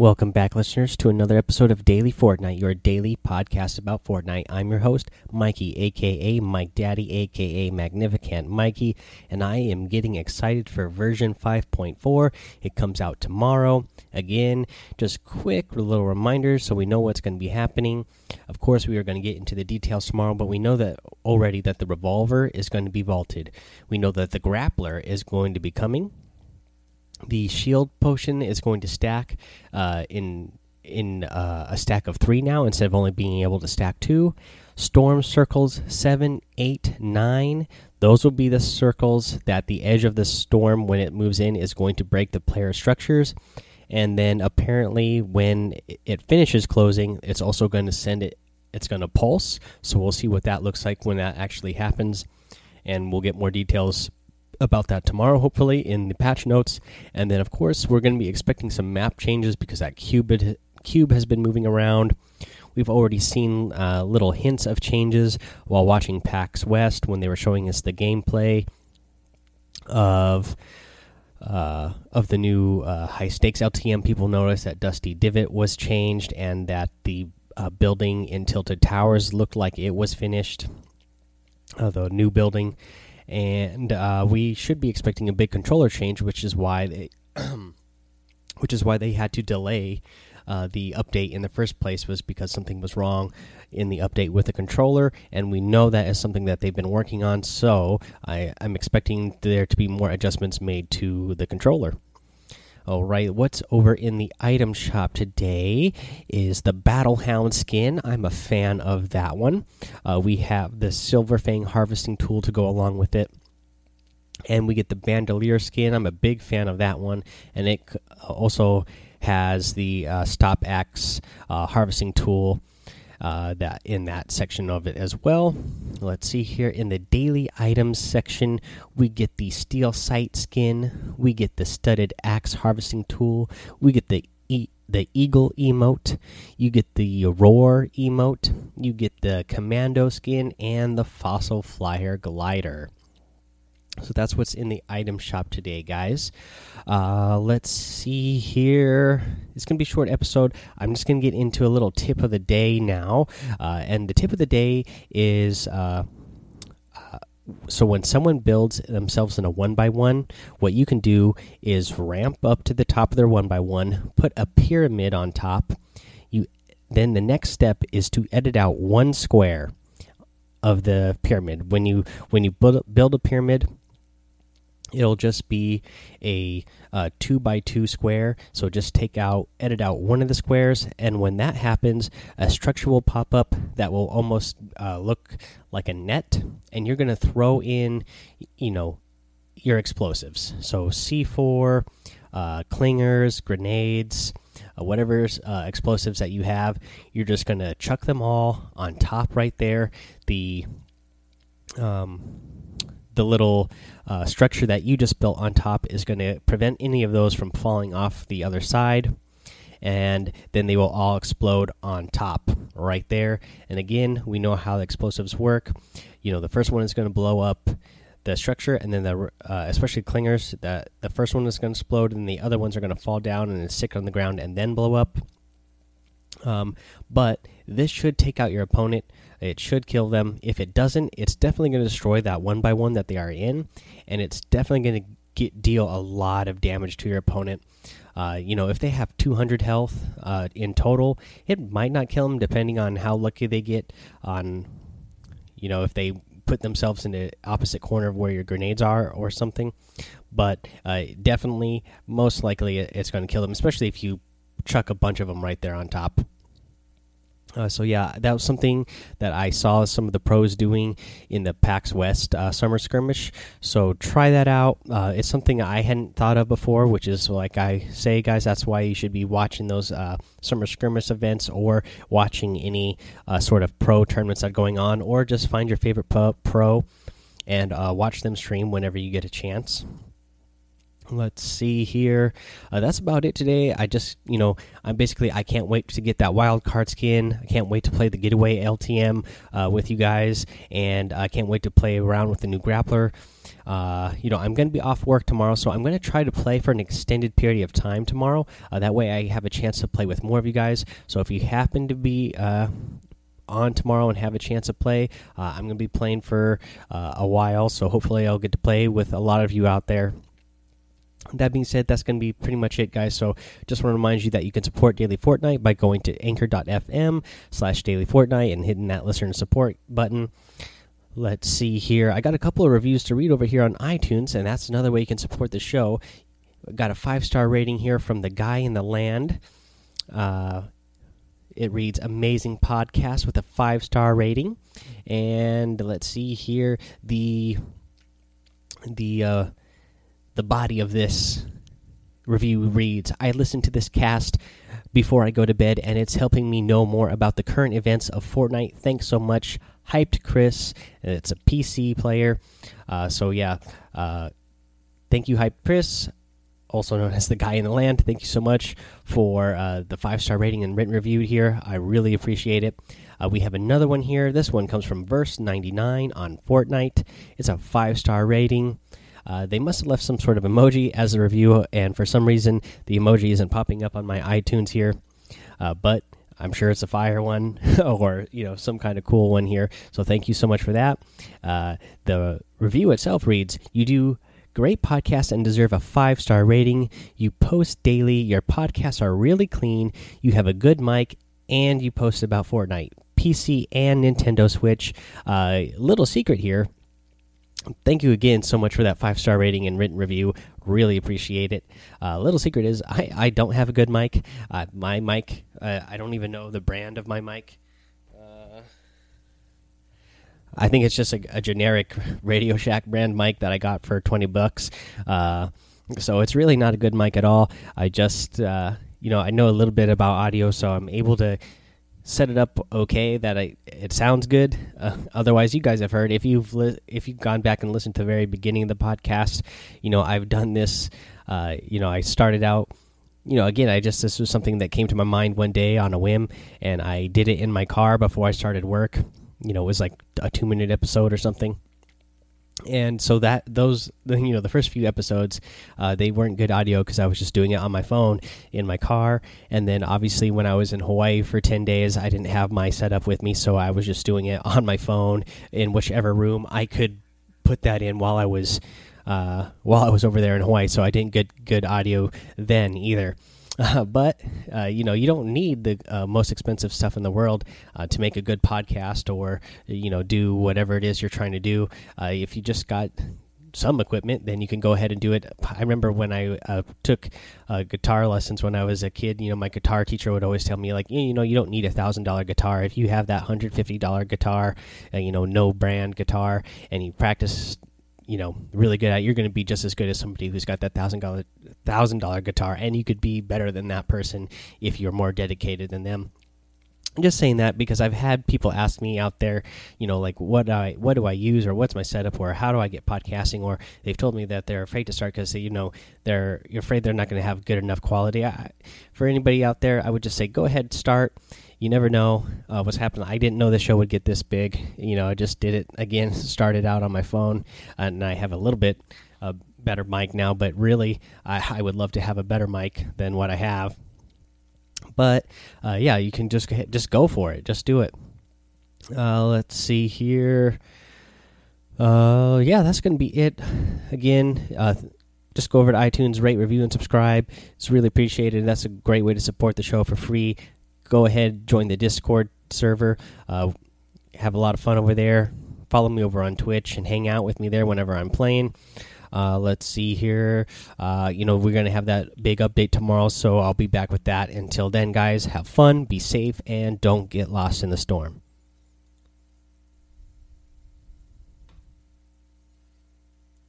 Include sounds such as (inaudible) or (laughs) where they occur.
Welcome back, listeners, to another episode of Daily Fortnite, your daily podcast about Fortnite. I'm your host, Mikey, aka Mike Daddy, aka Magnificent Mikey, and I am getting excited for version 5.4. It comes out tomorrow. Again, just quick little reminders so we know what's going to be happening. Of course, we are going to get into the details tomorrow, but we know that already that the revolver is going to be vaulted. We know that the grappler is going to be coming the shield potion is going to stack uh, in in uh, a stack of three now instead of only being able to stack two. Storm circles seven, eight, nine. Those will be the circles that the edge of the storm, when it moves in, is going to break the player structures. And then apparently, when it finishes closing, it's also going to send it. It's going to pulse. So we'll see what that looks like when that actually happens, and we'll get more details about that tomorrow, hopefully, in the patch notes. And then, of course, we're going to be expecting some map changes because that cube, cube has been moving around. We've already seen uh, little hints of changes while watching PAX West when they were showing us the gameplay of uh, of the new uh, high stakes LTM. People noticed that Dusty Divot was changed and that the uh, building in Tilted Towers looked like it was finished. Uh, the new building and uh, we should be expecting a big controller change, which is why they, (clears throat) which is why they had to delay uh, the update in the first place was because something was wrong in the update with the controller, and we know that is something that they've been working on. So I, I'm expecting there to be more adjustments made to the controller. All right, what's over in the item shop today is the Battlehound skin. I'm a fan of that one. Uh, we have the Silver Fang harvesting tool to go along with it. And we get the Bandolier skin. I'm a big fan of that one. And it also has the uh, Stop Axe uh, harvesting tool uh, that in that section of it as well. Let's see here in the daily items section, we get the steel sight skin, we get the studded axe harvesting tool, we get the e the eagle emote, you get the roar emote, you get the commando skin, and the fossil flyer glider. So that's what's in the item shop today, guys. Uh, let's see here. It's going to be a short episode. I'm just going to get into a little tip of the day now. Uh, and the tip of the day is uh, uh, so when someone builds themselves in a one by one, what you can do is ramp up to the top of their one by one, put a pyramid on top. You then the next step is to edit out one square of the pyramid. When you when you build a pyramid, it'll just be a uh, two by two square. So just take out edit out one of the squares. And when that happens a structure will pop up that will almost uh, look like a net. And you're going to throw in you know your explosives. So c4 uh, clingers grenades uh, whatever uh, explosives that you have you're just going to chuck them all on top right there. The um, the little uh, structure that you just built on top is going to prevent any of those from falling off the other side and then they will all explode on top right there. And again we know how the explosives work. You know the first one is going to blow up the structure and then the uh, especially clingers that the first one is going to explode and the other ones are going to fall down and stick on the ground and then blow up. Um, but this should take out your opponent it should kill them. If it doesn't, it's definitely going to destroy that one by one that they are in, and it's definitely going to get deal a lot of damage to your opponent. Uh, you know, if they have 200 health uh, in total, it might not kill them, depending on how lucky they get on, you know, if they put themselves in the opposite corner of where your grenades are or something. But uh, definitely, most likely, it's going to kill them, especially if you chuck a bunch of them right there on top. Uh, so yeah, that was something that I saw some of the pros doing in the PAX West uh, summer skirmish. So try that out. Uh, it's something I hadn't thought of before, which is like I say, guys. That's why you should be watching those uh, summer skirmish events or watching any uh, sort of pro tournaments that are going on, or just find your favorite pro and uh, watch them stream whenever you get a chance. Let's see here. Uh, that's about it today. I just you know i'm basically i can't wait to get that wild card skin. I can't wait to play the getaway ltm uh, with you guys. And i can't wait to play around with the new grappler. Uh, you know i'm going to be off work tomorrow so i'm going to try to play for an extended period of time tomorrow. Uh, that way i have a chance to play with more of you guys. So if you happen to be uh, on tomorrow and have a chance to play. Uh, I'm going to be playing for a while, so hopefully I'll get to play with a lot of you out there that being said, that's going to be pretty much it, guys. So just want to remind you that you can support Daily Fortnite by going to anchor.fm slash daily fortnite and hitting that listener support button. Let's see here. I got a couple of reviews to read over here on iTunes, and that's another way you can support the show. Got a five star rating here from the guy in the land. Uh, it reads amazing podcast with a five star rating. And let's see here the the uh, the body of this review reads I listen to this cast before I go to bed, and it's helping me know more about the current events of Fortnite. Thanks so much, Hyped Chris. It's a PC player. Uh, so, yeah, uh, thank you, Hyped Chris, also known as the guy in the land. Thank you so much for uh, the five star rating and written review here. I really appreciate it. Uh, we have another one here. This one comes from Verse 99 on Fortnite. It's a five star rating. Uh, they must have left some sort of emoji as a review, and for some reason, the emoji isn't popping up on my iTunes here. Uh, but I'm sure it's a fire one (laughs) or you know some kind of cool one here. So thank you so much for that. Uh, the review itself reads: "You do great podcast and deserve a five star rating. You post daily. Your podcasts are really clean. You have a good mic, and you post about Fortnite, PC, and Nintendo Switch. Uh, little secret here." Thank you again so much for that five star rating and written review. Really appreciate it. Uh, little secret is I, I don't have a good mic. Uh, my mic, uh, I don't even know the brand of my mic. Uh, I think it's just a, a, generic Radio Shack brand mic that I got for 20 bucks. Uh, so it's really not a good mic at all. I just, uh, you know, I know a little bit about audio, so I'm able to set it up okay that I it sounds good. Uh, otherwise, you guys have heard if you've if you've gone back and listened to the very beginning of the podcast, you know I've done this. Uh, you know I started out. You know, again, I just this was something that came to my mind one day on a whim, and I did it in my car before I started work. You know, it was like a two minute episode or something and so that those you know the first few episodes uh, they weren't good audio because i was just doing it on my phone in my car. And then obviously when i was in hawaii for 10 days i didn't have my setup with me so i was just doing it on my phone in whichever room i could put that in while i was uh, while i was over there in hawaii. So i didn't get good audio then either uh, (laughs) but uh, you know, you don't need the uh, most expensive stuff in the world uh, to make a good podcast or you know do whatever it is you're trying to do. Uh, if you just got some equipment, then you can go ahead and do it. I remember when I uh, took uh, guitar lessons when I was a kid. You know, my guitar teacher would always tell me like, you know, you don't need a thousand dollar guitar. If you have that hundred fifty dollar guitar, uh, you know, no brand guitar, and you practice you know really good at you're going to be just as good as somebody who's got that thousand dollar thousand dollar guitar and you could be better than that person if you're more dedicated than them. I'm just saying that because I've had people ask me out there, you know, like what do I what do I use or what's my setup or how do I get podcasting? Or they've told me that they're afraid to start because you know they're you're afraid they're not going to have good enough quality. I, for anybody out there, I would just say go ahead start you never know uh, what's happening. I didn't know the show would get this big. You know, I just did it again. (laughs) Started out on my phone, and I have a little bit uh, better mic now. But really, I, I, would love to have a better mic than what I have. But uh, yeah, you can just just go for it. Just do it. Uh, let's see here. Uh, yeah, that's gonna be it. Again, uh, just go over to iTunes, rate, review, and subscribe. It's really appreciated. That's a great way to support the show for free go ahead, join the Discord server. Uh, have a lot of fun over there. Follow me over on Twitch and hang out with me there whenever I'm playing. Uh, let's see here. Uh, you know, we're going to have that big update tomorrow, so I'll be back with that. Until then, guys, have fun, be safe, and don't get lost in the storm.